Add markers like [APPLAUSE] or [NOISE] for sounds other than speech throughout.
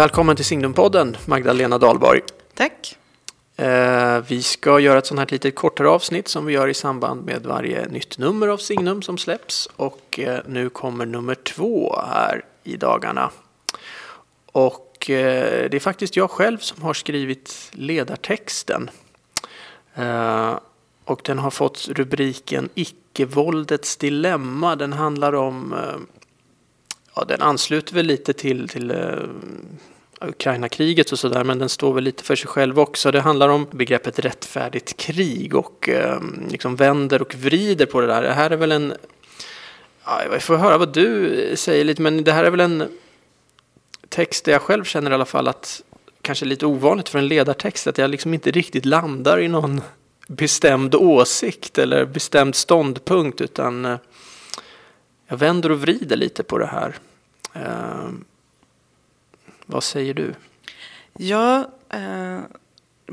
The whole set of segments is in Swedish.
Välkommen till Signumpodden, Magdalena Dahlborg. Tack. Eh, vi ska göra ett sånt här litet kortare avsnitt som vi gör i samband med varje nytt nummer av Signum som släpps. Och eh, nu kommer nummer två här i dagarna. Och eh, det är faktiskt jag själv som har skrivit ledartexten. Och den har fått rubriken Icke-våldets dilemma. Den handlar om ja, den ansluter väl lite till, till eh, Ukraina-kriget och sådär, men den står väl lite för sig själv också. Det handlar om begreppet rättfärdigt krig och uh, liksom vänder och vrider på det där. Det här är väl en, ja, jag får höra vad du säger lite, men det här är väl en text där jag själv känner i alla fall att kanske lite ovanligt för en ledartext, att jag liksom inte riktigt landar i någon bestämd åsikt eller bestämd ståndpunkt, utan eh, jag vänder och vrider lite på det här. Eh, vad säger du? Ja, eh,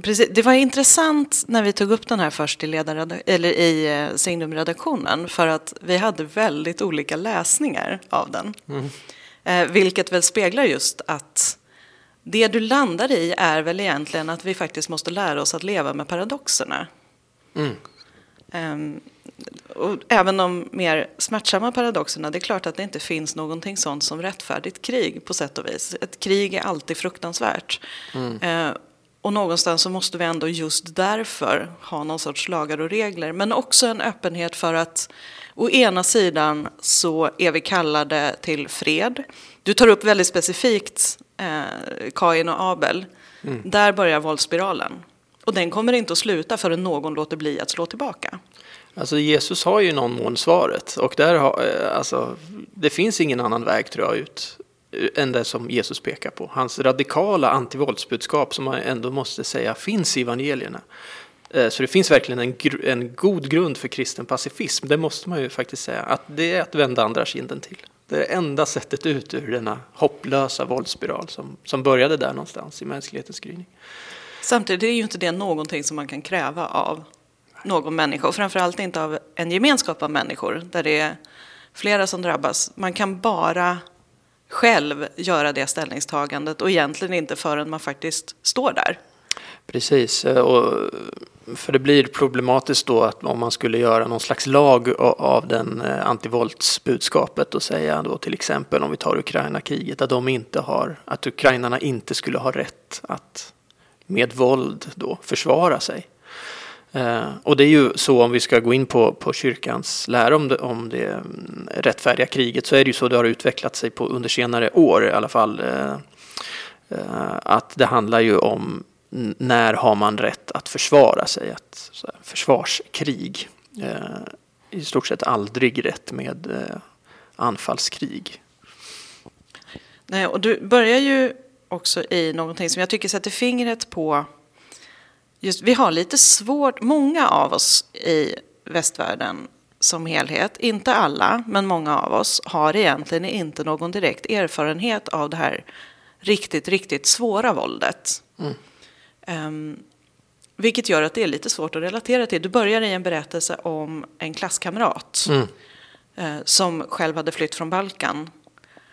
precis. Det var intressant när vi tog upp den här först i, eller i eh, Signum-redaktionen för att vi hade väldigt olika läsningar av den. Mm. Eh, vilket väl speglar just att det du landar i är väl egentligen att vi faktiskt måste lära oss att leva med paradoxerna. Mm. Um, och även de mer smärtsamma paradoxerna, det är klart att det inte finns någonting sånt som rättfärdigt krig på sätt och vis. Ett krig är alltid fruktansvärt. Mm. Eh, och någonstans så måste vi ändå just därför ha någon sorts lagar och regler. Men också en öppenhet för att å ena sidan så är vi kallade till fred. Du tar upp väldigt specifikt eh, Kain och Abel. Mm. Där börjar våldsspiralen. Och den kommer inte att sluta förrän någon låter bli att slå tillbaka. Alltså Jesus har ju någon mån svaret och där har, eh, alltså, det finns ingen annan väg tror jag ut eh, än det som Jesus pekar på. Hans radikala antivåldsbudskap som man ändå måste säga finns i evangelierna. Eh, så det finns verkligen en, en god grund för kristen pacifism, det måste man ju faktiskt säga. Att det är att vända andra kinden till. Det är det enda sättet ut ur denna hopplösa våldsspiral som, som började där någonstans i mänsklighetens gryning. Samtidigt är ju inte det någonting som man kan kräva av någon människa och framförallt inte av en gemenskap av människor där det är flera som drabbas. Man kan bara själv göra det ställningstagandet och egentligen inte förrän man faktiskt står där. Precis, och för det blir problematiskt då att om man skulle göra någon slags lag av den eh, antivåldsbudskapet och säga då till exempel om vi tar Ukraina-kriget att de inte har, att ukrainarna inte skulle ha rätt att med våld då försvara sig. Eh, och det är ju så om vi ska gå in på, på kyrkans lära om det, om det mm, rättfärdiga kriget så är det ju så det har utvecklat sig på under senare år i alla fall. Eh, eh att det handlar ju om när har man rätt att försvara sig, att försvarskrig. Eh, I stort sett aldrig rätt med eh, anfallskrig. Nej, och du börjar ju också i någonting som jag tycker sätter fingret på just, vi har lite svårt, många av oss i västvärlden som helhet, inte alla, men många av oss har egentligen inte någon direkt erfarenhet av det här riktigt, riktigt svåra våldet. Mm. Um, vilket gör att det är lite svårt att relatera till. Du börjar i en berättelse om en klasskamrat mm. uh, som själv hade flytt från Balkan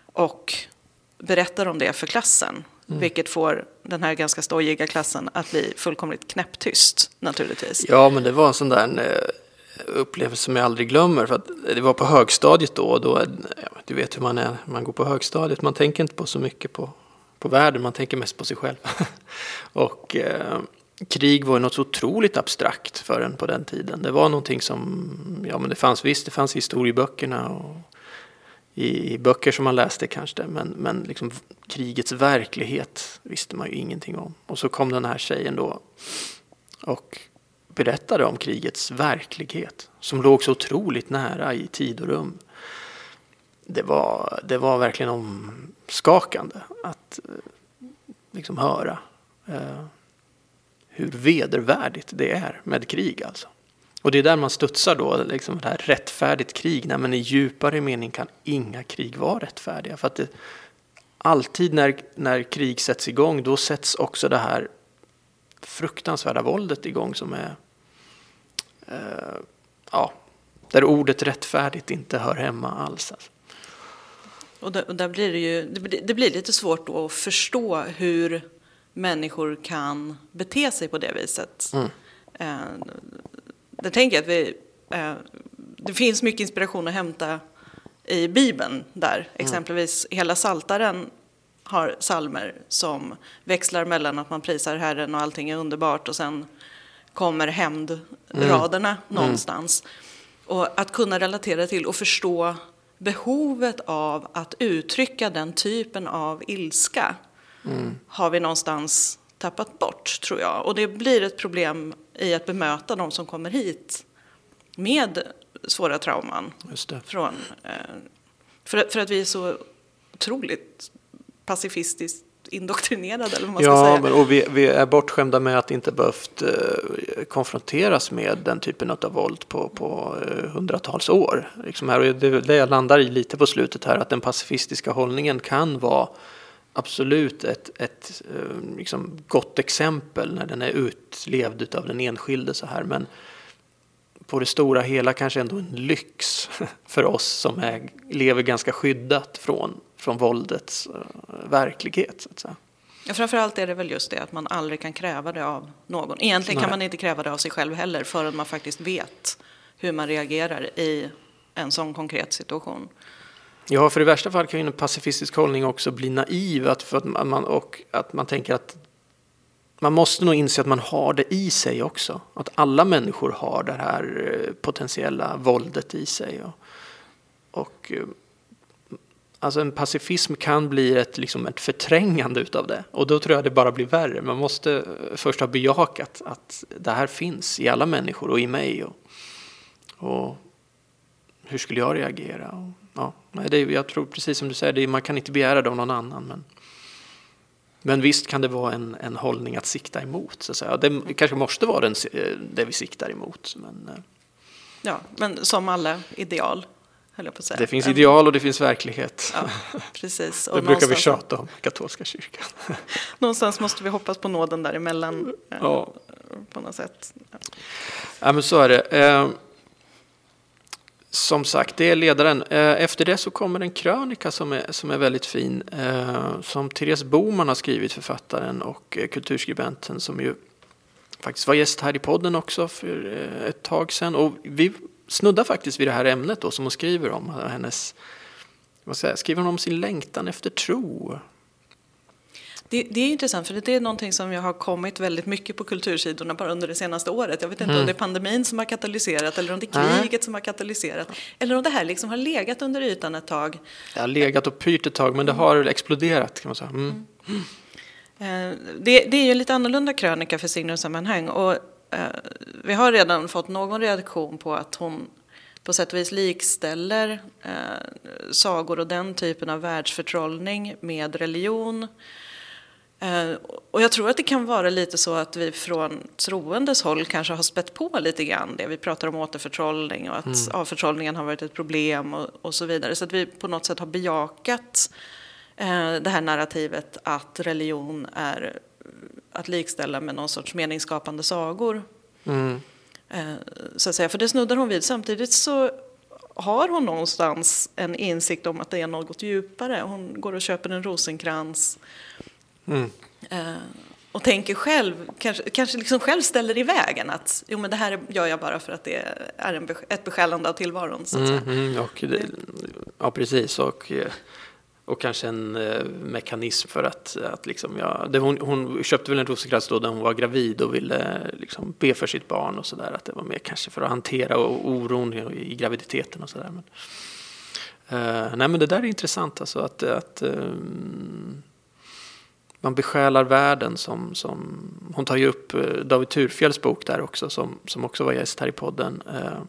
och berättar om det för klassen. Mm. Vilket får den här ganska stojiga klassen att bli fullkomligt knäpptyst naturligtvis. Ja, men det var en sån där eh, upplevelse som jag aldrig glömmer. För att det var på högstadiet då. Och då ja, du vet hur man är, man går på högstadiet. Man tänker inte på så mycket på, på världen, man tänker mest på sig själv. [LAUGHS] och eh, krig var något så otroligt abstrakt för en på den tiden. Det var någonting som, ja men det fanns visst, det fanns historieböckerna och i, böcker som man läste kanske, men, men liksom krigets verklighet visste man ju ingenting om. Och så kom den här tjejen då och berättade om krigets verklighet som låg så otroligt nära i tid och rum. Det var, det var verkligen omskakande att eh, liksom höra eh, hur vedervärdigt det är med krig alltså. Och det är där man studsar då, liksom det här rättfärdigt krig. Nej, men i djupare mening kan inga krig vara rättfärdiga. För att det, alltid när, när krig sätts igång, då sätts också det här fruktansvärda våldet igång som är, eh, ja, där ordet rättfärdigt inte hör hemma alls. Alltså. Och där, och där blir det ju, det blir, det blir lite svårt då att förstå hur människor kan bete sig på det viset. Mm. Eh, det tänker jag att vi, eh, det finns mycket inspiration att hämta i Bibeln där. Mm. Exempelvis hela Saltaren har salmer som växlar mellan att man prisar Herren och allting är underbart och sen kommer hämndraderna Mm. någonstans. Och att kunna relatera till och förstå behovet av att uttrycka den typen av ilska Mm. har vi någonstans tappat bort, tror jag. Och det blir ett problem i att bemöta de som kommer hit med svåra trauman. Från, eh, för, för att vi är så otroligt pacifistiskt indoktrinerade, eller vad man ska Ja, säga. men, och vi, vi är bortskämda med att inte behövt eh, konfronteras med den typen av våld på, på eh, hundratals år. Liksom här, och det, det jag landar i lite på slutet här, att den pacifistiska hållningen kan vara absolut ett, ett eh, liksom gott exempel när den är utlevd av den enskilde så här. Men på det stora hela kanske ändå en lyx [LAUGHS] för oss som är, lever ganska skyddat från, från våldets eh, verklighet. Så att säga. Ja, framförallt är det väl just det att man aldrig kan kräva det av någon. Egentligen kan Nej. man inte kräva det av sig själv heller förrän man faktiskt vet hur man reagerar i en sån konkret situation. Ja, för i värsta fall kan ju en pacifistisk hållning också bli naiv att, för att man, och att man tänker att man måste nog inse att man har det i sig också. Att alla människor har det här eh, potentiella våldet i sig. Och, och eh, alltså en pacifism kan bli ett, liksom ett förträngande utav det. Och då tror jag det bara blir värre. Man måste eh, först ha bejakat att det här finns i alla människor och i mig. Och, och hur skulle jag reagera? Ja, det är, jag tror precis som du säger, det är, man kan inte begära det av någon annan. Men, men visst kan det vara en, en hållning att sikta emot. Så att säga. Det kanske måste vara den, eh, det vi siktar emot. Men, eh, Ja, men som alla ideal, höll jag på att säga. det finns ideal och det finns verklighet. Ja, precis. [LAUGHS] det Och brukar vi tjata om katolska kyrkan. [LAUGHS] Någonstans måste vi hoppas på nåden däremellan eh, Ja. på något sätt. Ja, men så är det. Som sagt, det är ledaren. Eh, efter det så kommer en krönika som är, som är väldigt fin. Eh, som Therese Boman har skrivit, författaren och eh, kulturskribenten som ju faktiskt var gäst här i podden också för ett tag sedan. Och vi snuddar faktiskt vid det här ämnet då som hon skriver om. Hennes, vad ska jag säga, skriver hon om sin längtan efter tro? Det, det är intressant, för det är någonting som jag har kommit väldigt mycket på kultursidorna bara under det senaste året. Jag vet inte om det är pandemin som har katalyserat eller om det är kriget som har katalyserat. Eller om det här liksom har legat under ytan ett tag. Jag har legat och pyrt ett tag men det har exploderat kan man säga. Mm. Eh, Det, det är ju en lite annorlunda krönika för Signumsammanhang och eh, vi har redan fått någon reaktion på att hon på sätt och vis likställer eh, sagor och den typen av världsförtrollning med religion. Eh, och jag tror att det kan vara lite så att vi från troendes håll kanske har spett på lite grann det. Vi pratar om återförtrollning och att avförtrollningen har varit ett problem och, och så vidare. Så att vi på något sätt har bejakat eh, det här narrativet att religion är att likställa med någon sorts meningsskapande sagor. Mm. Eh, så att säga. För det snuddar hon vid. Samtidigt så har hon någonstans en insikt om att det är något djupare. Hon går och köper en rosenkrans Mm. eh, och tänker själv, kanske, kanske liksom själv ställer i vägen att jo, men det här gör jag bara för att det är en, ett besjälande av tillvaron. Så att säga. Mm, och det, ja, precis. Och, eh, och kanske en eh, mekanism för att, att liksom, ja, det, hon, hon köpte väl en rosenkrans då när hon var gravid och ville liksom, be för sitt barn och sådär. Att det var mer kanske för att hantera oron i, i graviditeten och sådär. Men, eh, nej men det där är intressant alltså att, att ehm, man besjälar världen som, som hon tar ju upp eh, David Thurfjells bok där också som, som också var gäst här i podden. Uh,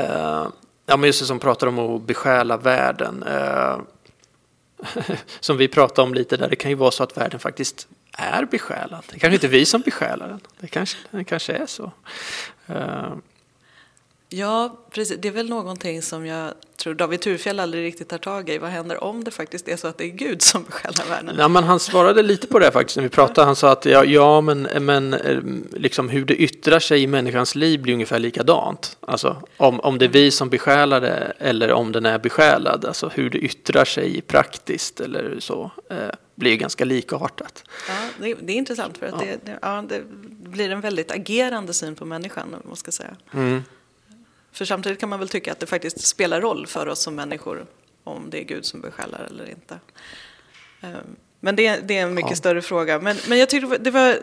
uh, ja men just det som pratar om att besjäla världen. Uh, [LAUGHS] som vi pratade om lite där, det kan ju vara så att världen faktiskt är besjälad. Det kanske inte är vi som besjälar den. Det kanske, det kanske är så. Ja, precis. Det är väl någonting som jag tror David Turfjell aldrig riktigt tar tag i. Vad händer om det faktiskt är så att det är Gud som besjälar världen? Ja, men han svarade lite på det faktiskt när vi pratade. Han sa att ja, ja men, men eh, liksom hur det yttrar sig i människans liv blir ungefär likadant. Alltså om, om det är vi som besjälar det eller om den är besjälad. Alltså hur det yttrar sig praktiskt eller så eh, blir ganska likartat. Ja, det, det är intressant för att ja. Det, det, ja, det blir en väldigt agerande syn på människan, måste jag säga. Mm. För samtidigt kan man väl tycka att det faktiskt spelar roll för oss som människor om det är Gud som besjälar eller inte. Ehm, men det, det är en mycket ja. större fråga. Men, men jag tyckte det var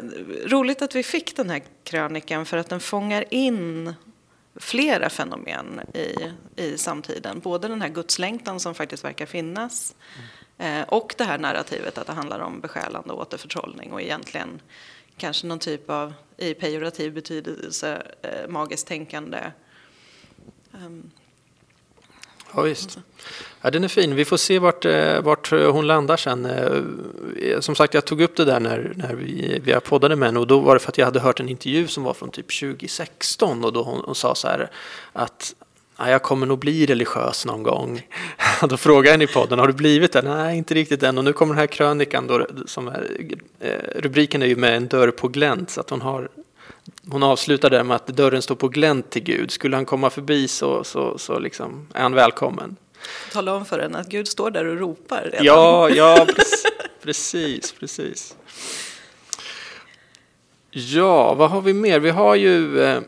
roligt att vi fick den här krönikan för att den fångar in flera fenomen i, i samtiden. Både den här gudslängtan som faktiskt verkar finnas mm. och det här narrativet att det handlar om besjälande och återförtrollning och egentligen kanske någon typ av, i pejorativ betydelse, eh, magiskt tänkande Um, ja, visst. Ja, den är fin. Vi får se vart, eh, vart eh, hon landar sen. Eh, som sagt, jag tog upp det där när, när vi, vi poddade med henne och då var det för att jag hade hört en intervju som var från typ 2016 och då hon, hon sa så här att ja, jag kommer nog bli religiös någon gång. [LAUGHS] då frågade jag henne i podden, har du blivit det? Nej, inte riktigt än. Och nu kommer den här krönikan då, som är, rubriken är ju med en dörr på glänt så att hon har hon avslutar där med att dörren står på glänt till Gud. Skulle han komma förbi så, så, så liksom är han välkommen. Tala om för henne att Gud står där och ropar redan. Ja, ja precis, [LAUGHS] precis. Ja, vad har vi mer? Vi har ju eh,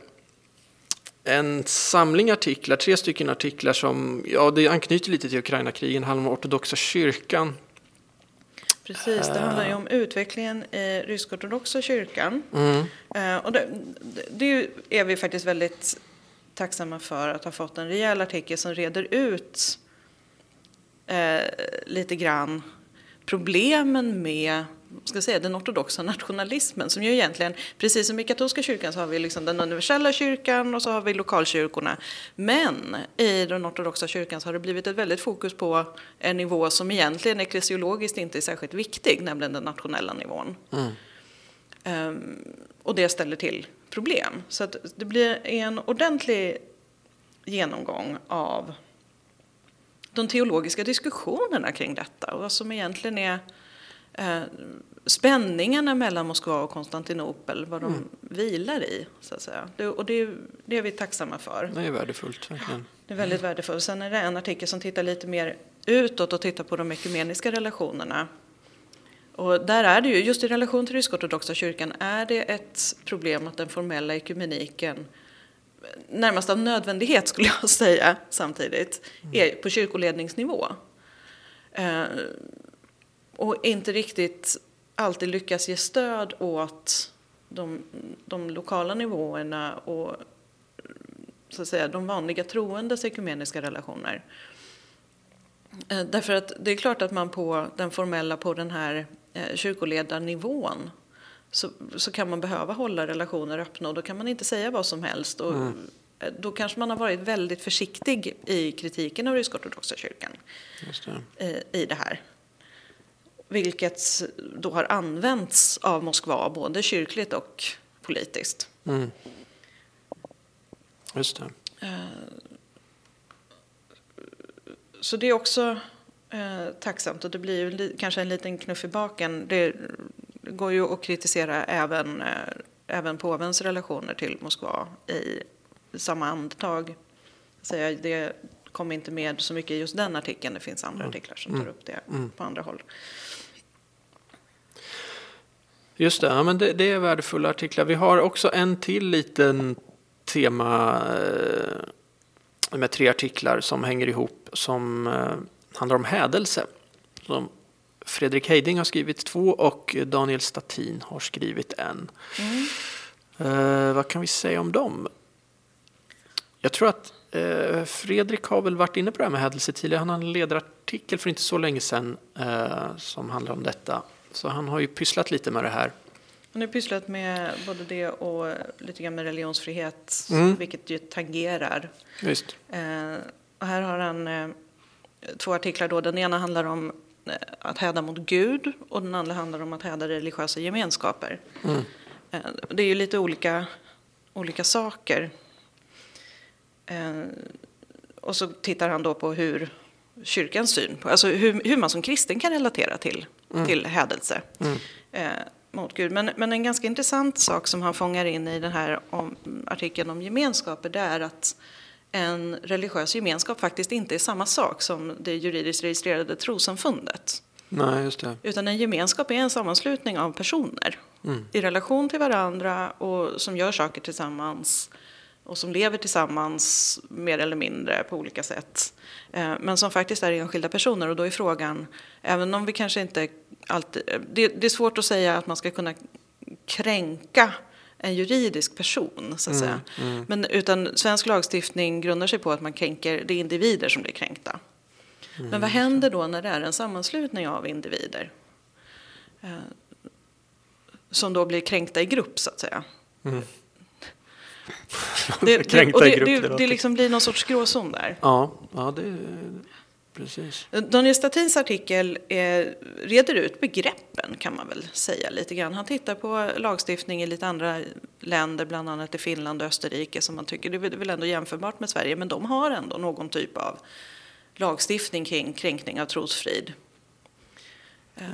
en samling artiklar, tre stycken artiklar som, ja det anknyter lite till Ukraina-krigen, handlar om ortodoxa kyrkan, Precis, det handlar ju om utvecklingen i rysk-ortodoxa kyrkan. Mm. Eh, och det, det, är vi faktiskt väldigt tacksamma för att ha fått en rejäl artikel som reder ut eh, lite grann problemen med ska säga, den ortodoxa nationalismen som ju egentligen, precis som i katolska kyrkan så har vi liksom den universella kyrkan och så har vi lokalkyrkorna. Men i den ortodoxa kyrkan så har det blivit ett väldigt fokus på en nivå som egentligen eklesiologiskt inte är särskilt viktig, nämligen den nationella nivån. Mm. Um, och det ställer till problem. Så att det blir en ordentlig genomgång av de teologiska diskussionerna kring detta och vad som egentligen är eh, spänningarna mellan Moskva och Konstantinopel, vad de mm. vilar i. Så att säga. Det, och det, det, är vi tacksamma för. Det är värdefullt. Verkligen. Det är väldigt mm. värdefullt. Sen är det en artikel som tittar lite mer utåt och tittar på de ekumeniska relationerna. Och där är det ju, just i relation till rysk-ortodoxa kyrkan, är det ett problem att den formella ekumeniken närmast av nödvändighet skulle jag [LAUGHS] säga samtidigt, mm. är på kyrkoledningsnivå. Eh, och inte riktigt alltid lyckas ge stöd åt de, de lokala nivåerna och så att säga, de vanliga troendes ekumeniska relationer. Eh, därför att det är klart att man på den formella, på den här eh, kyrkoledarnivån så, så kan man behöva hålla relationer öppna och då kan man inte säga vad som helst. Och mm. Då kanske man har varit väldigt försiktig i kritiken av rysk-ortodoxa kyrkan det. i det här vilket då har använts av Moskva både kyrkligt och politiskt. Mm. Just det. Eh, så det är också eh, tacksamt och det blir ju kanske en liten knuff i baken. Det går ju att kritisera även, eh, även påvens relationer till Moskva i samma andetag. det kom inte med så mycket i just den artikeln. Det finns andra mm. artiklar som tar mm. upp det mm. på andra håll. Just det, ja, men det, det, är värdefulla artiklar. Vi har också en till liten tema eh, med tre artiklar som hänger ihop som eh, handlar om hädelse. Som Fredrik Heiding har skrivit två och Daniel Statin har skrivit en. Mm. Eh, vad kan vi säga om dem? Jag tror att eh, Fredrik har väl varit inne på det här med hädelse tidigare. Han hade en ledarartikel för inte så länge sedan eh, som handlar om detta. Så han har ju pysslat lite med det här. Han har pysslat med både det och lite grann med religionsfrihet, mm. vilket ju tangerar. Just. Eh, och här har han eh, två artiklar. Då. Den ena handlar om eh, att häda mot Gud och den andra handlar om att häda religiösa gemenskaper. Mm. Eh, det är ju lite olika, olika saker. Eh, och så tittar han då på hur kyrkans syn på, alltså hur, hur man som kristen kan relatera till, Mm. till hädelse eh, mot Gud. Men, men en ganska intressant sak som han fångar in i den här om, artikeln om gemenskaper, det är att en religiös gemenskap faktiskt inte är samma sak som det juridiskt registrerade trossamfundet. Nej, just det. Utan en gemenskap är en sammanslutning av personer Mm. i relation till varandra och som gör saker tillsammans och som lever tillsammans mer eller mindre på olika sätt. Eh, Men som faktiskt är enskilda personer och då är frågan, även om vi kanske inte alltid... Det, det är svårt att säga att man ska kunna kränka en juridisk person, så att säga. Men utan svensk lagstiftning grundar sig på att man kränker, det är individer som blir kränkta. Men vad händer då när det är en sammanslutning av individer? Eh, som då blir kränkta i grupp, så att säga. Mm. Det, det, [LAUGHS] och det, det det, liksom blir någon sorts gråzon där. Ja, ja det precis. Daniel Statins artikel eh, reder ut begreppen kan man väl säga lite grann. Han tittar på lagstiftning i lite andra länder, bland annat i Finland och Österrike som man tycker det är väl ändå jämförbart med Sverige, men de har ändå någon typ av lagstiftning kring kränkning av trosfrid. Eh,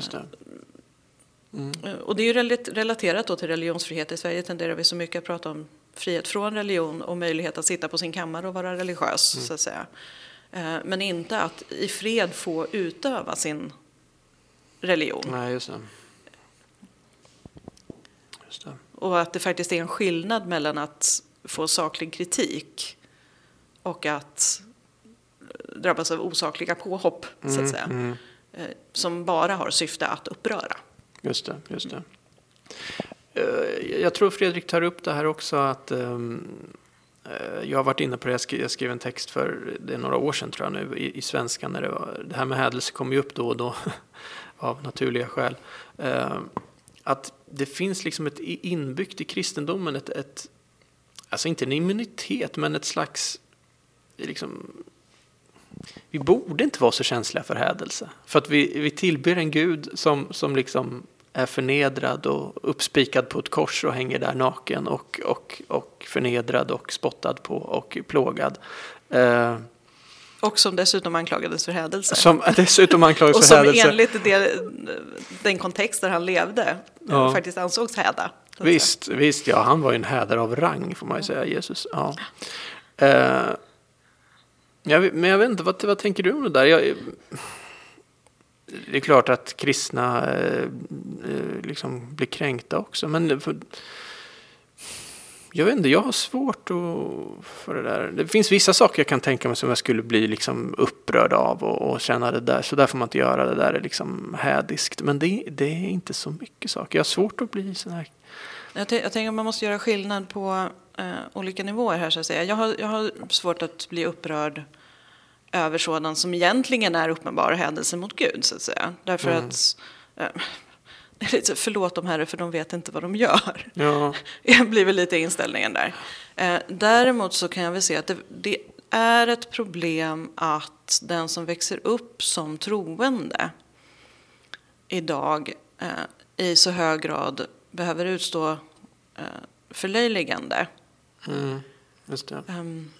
Och det är ju relat- relaterat då till religionsfrihet. I Sverige tenderar vi så mycket att prata om frihet från religion och möjlighet att sitta på sin kammare och vara religiös, så att säga. Eh, Men inte att i fred få utöva sin religion. Nej, just det. Just det. Och att det faktiskt är en skillnad mellan att få saklig kritik och att drabbas av osakliga påhopp, så att säga. Mm, Eh, Som bara har syfte att uppröra. just det, just det. Eh, jag tror Fredrik tar upp det här också att ehm, eh, jag har varit inne på det, jag skrev, en text för det är några år sedan tror jag nu i, i svenskan när det var, det här med hädelse kommer ju upp då och då [LAUGHS] av naturliga skäl. Eh, Att det finns liksom ett inbyggt i kristendomen ett, ett alltså inte en immunitet men ett slags liksom vi borde inte vara så känsliga för hädelse. För att vi, vi tillber en gud som, som liksom är förnedrad och uppspikad på ett kors och hänger där naken och, och, och förnedrad och spottad på och plågad. Eh, Och som dessutom anklagades för hädelse. som dessutom anklagas [LAUGHS] Och för som hädelse. enligt det, den kontext där han levde Ja. faktiskt ansågs häda. Visst, visst, ja, han var ju en hädare av rang får man ju säga, Jesus. Ja. Eh, jag, men jag vet inte, vad, vad tänker du om det där? Jag, det är klart att kristna eh, eh liksom blir kränkta också, men för, jag vet inte, jag har svårt att, för det där. Det finns vissa saker jag kan tänka mig som jag skulle bli liksom upprörd av och, och känna det där, så där får man inte göra, det där är liksom hädiskt. Men det, det är inte så mycket saker. Jag har svårt att bli sån här Jag, jag tänker att man måste göra skillnad på eh, olika nivåer här så att säga. Jag har, jag har svårt att bli upprörd över sådant som egentligen är uppenbar händelse mot Gud så att säga. Därför Mm. att eh, [LAUGHS] lite, förlåt dem herre för de vet inte vad de gör. Ja, [LAUGHS] Det blir väl lite inställningen där. Eh, däremot så kan jag väl se att det, det är ett problem att den som växer upp som troende idag eh, i så hög grad behöver utstå eh, förlöjligande. mm, just det. Ehm,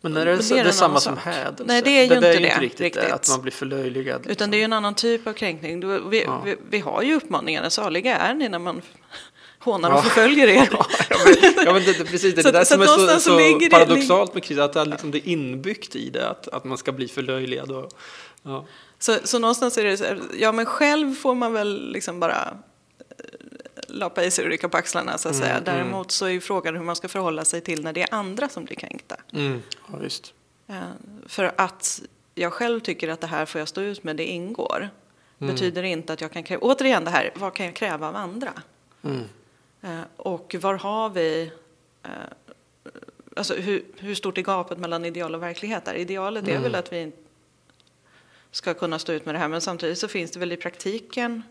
Men är det, det är det är samma som sak. hädelse? Nej, det är ju där inte är det, riktigt, riktigt. det, att man blir förlöjligad. liksom. utan det är ju en annan typ av kränkning. Vi, Ja. vi, vi har ju uppmaningarna, saliga är ni när man [LAUGHS] hånar och förföljer er. [LAUGHS] Ja, men, ja, men det, det, precis, det, Så- det där så som är så, så det- paradoxalt med kristna, att det, är liksom, det är inbyggt i det, att, att man ska bli förlöjligad. Och, ja. Så, så någonstans är det så ja men själv får man väl liksom bara lappa i sig och rycka på axlarna så att säga. Mm, mm. Däremot så är ju frågan hur man ska förhålla sig till när det är andra som blir kränkta. Mm, ja, visst. Eh, För att jag själv tycker att det här får jag stå ut med, det ingår. Mm. Betyder inte att jag kan kräva, återigen det här, vad kan jag kräva av andra? Mm. Eh, Och var har vi, eh, alltså hur, hur stort är gapet mellan ideal och verklighet där? Idealet är Mm. väl att vi ska kunna stå ut med det här, men samtidigt så finns det väl i praktiken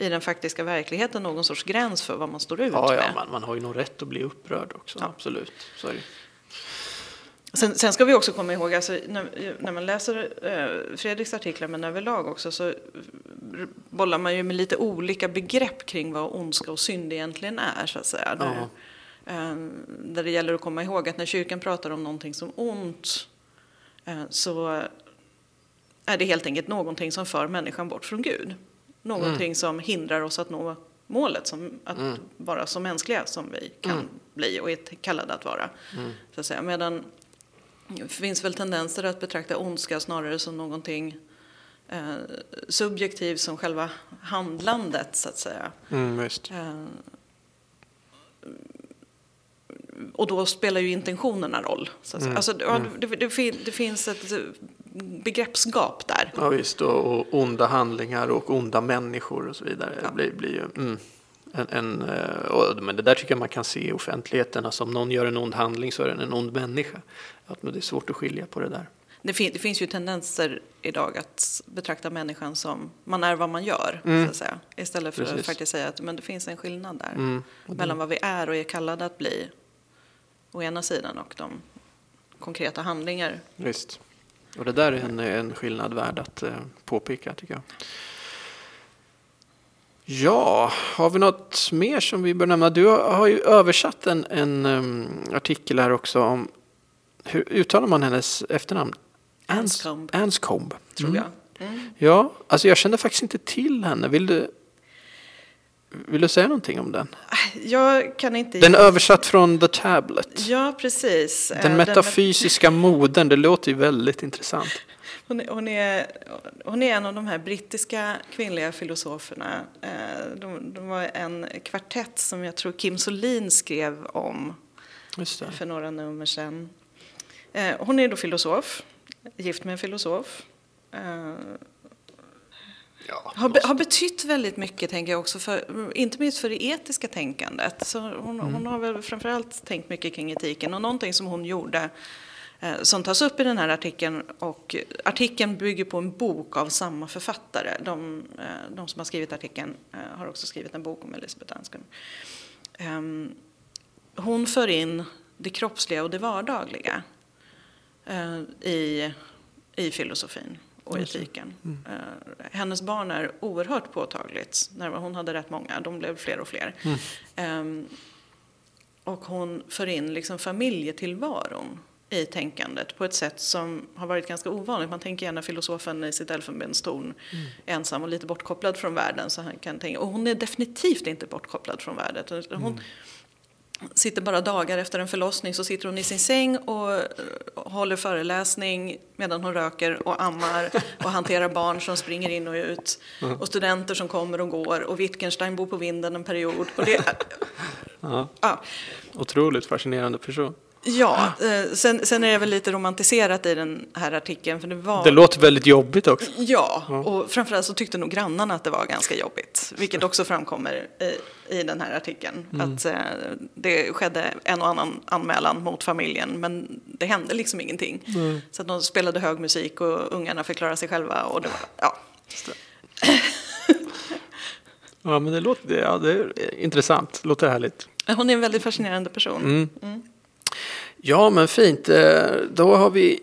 i den faktiska verkligheten någon sorts gräns för vad man står ut Ja, ja med. man, man har ju nog rätt att bli upprörd också, Ja. absolut. Så. Sen, sen ska vi också komma ihåg, alltså, när, när man läser eh, Fredriks artiklar, men överlag också, så bollar man ju med lite olika begrepp kring vad ondska och synd egentligen är, så att säga. Där, Eh, där det gäller att komma ihåg att när kyrkan pratar om någonting som ont eh, så är det helt enkelt någonting som för människan bort från Gud. Någonting mm. som hindrar oss att nå målet, som att mm. vara så mänskliga som vi kan mm. bli och är kallade att vara. Mm. Så att säga. Medan det finns väl tendenser att betrakta ondska snarare som någonting eh, subjektivt som själva handlandet så att säga. Mm, eh, och då spelar ju intentionerna roll. Så att mm. Alltså, mm. det, det, det, finns ett begreppsgap där. Ja visst, och, onda handlingar och onda människor och så vidare. Ja. blir, blir ju, mm, en, en, eh, och, men det där tycker jag man kan se i offentligheten. Alltså om någon gör en ond handling så är den en ond människa. Att, det är svårt att skilja på det där. Det, fin, det finns ju tendenser idag att betrakta människan som man är vad man gör. Mm. Så att säga. Istället för Precis. att faktiskt säga att men det finns en skillnad där. Mm. Mellan vad vi är och är kallade att bli å ena sidan och de konkreta handlingar. Visst. Och det där är en, en skillnad värd att eh, påpeka tycker jag. Ja, har vi något mer som vi bör nämna? Du har ju översatt en, en um, artikel här också om hur uttalar man hennes efternamn? Anscombe. Anscombe. Tror mm. jag. Mm. Ja, alltså jag kände faktiskt inte till henne. Vill du, vill du säga någonting om den? Jag kan inte... Den är översatt från The Tablet. Ja, precis. Den metafysiska den... modern, det låter ju väldigt intressant. [LAUGHS] Hon är, hon, är, hon är en av de här brittiska kvinnliga filosoferna. Eh, de, de var en kvartett som jag tror Kim Solin skrev om för några nummer sedan. Eh, hon är då filosof, gift med en filosof. Ja, har, har betytt väldigt mycket, tänker jag också, för, inte minst för det etiska tänkandet. Så hon, mm. hon har väl framförallt tänkt mycket kring etiken och någonting som hon gjorde eh, som tas upp i den här artikeln. Och artikeln bygger på en bok av samma författare. De, eh, de som har skrivit artikeln eh, har också skrivit en bok om Elisabeth Anscombe. Um, hon för in det kroppsliga och det vardagliga i, i filosofin och etiken. Mm. Uh, hennes barn är oerhört påtagligt. När hon hade rätt många, de blev fler och fler. Mm. Um, och hon för in liksom familjetillvaron i tänkandet på ett sätt som har varit ganska ovanligt. Man tänker gärna filosofen i sitt elfenbenstorn mm. ensam och lite bortkopplad från världen. Så han kan tänka, och hon är definitivt inte bortkopplad från världen. Hon, mm sitter bara dagar efter en förlossning så sitter hon i sin säng och håller föreläsning medan hon röker och ammar och hanterar barn som springer in och ut och studenter som kommer och går och Wittgenstein bor på vinden en period. Och det, ja. Ja. Otroligt fascinerande person. Ja, eh, sen, sen, är det väl lite romantiserat i den här artikeln. För det, var... det låter väldigt jobbigt också. Ja, och framförallt så tyckte nog grannarna att det var ganska jobbigt. Vilket också framkommer i, i den här artikeln. Mm. Att eh, det skedde en och annan anmälan mot familjen men det hände liksom ingenting. Mm. Så att de spelade hög musik och ungarna fick klara sig själva. Och det var, ja. [LAUGHS] ja, men det låter ja, det är intressant. Det låter härligt. Hon är en väldigt fascinerande person. Mm. Ja, men fint. Eh, då har vi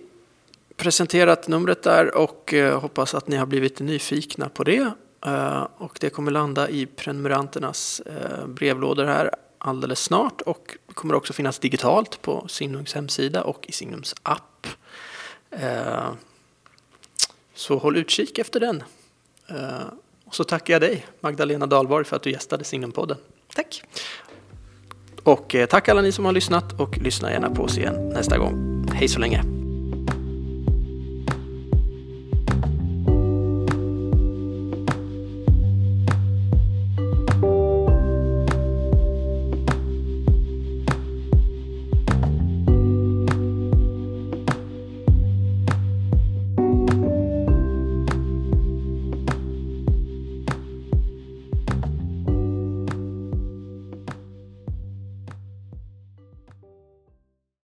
presenterat numret där och eh, hoppas att ni har blivit nyfikna på det. Eh, och det kommer landa i prenumeranternas brevlådor här alldeles snart och kommer också finnas digitalt på Signums hemsida och i Signums app. Så håll utkik efter den. Och så tackar jag dig, Magdalena Dahlborg, för att du gästade Signumpodden. Tack. Och eh, tack alla ni som har lyssnat och lyssna gärna på oss igen nästa gång. Hej så länge!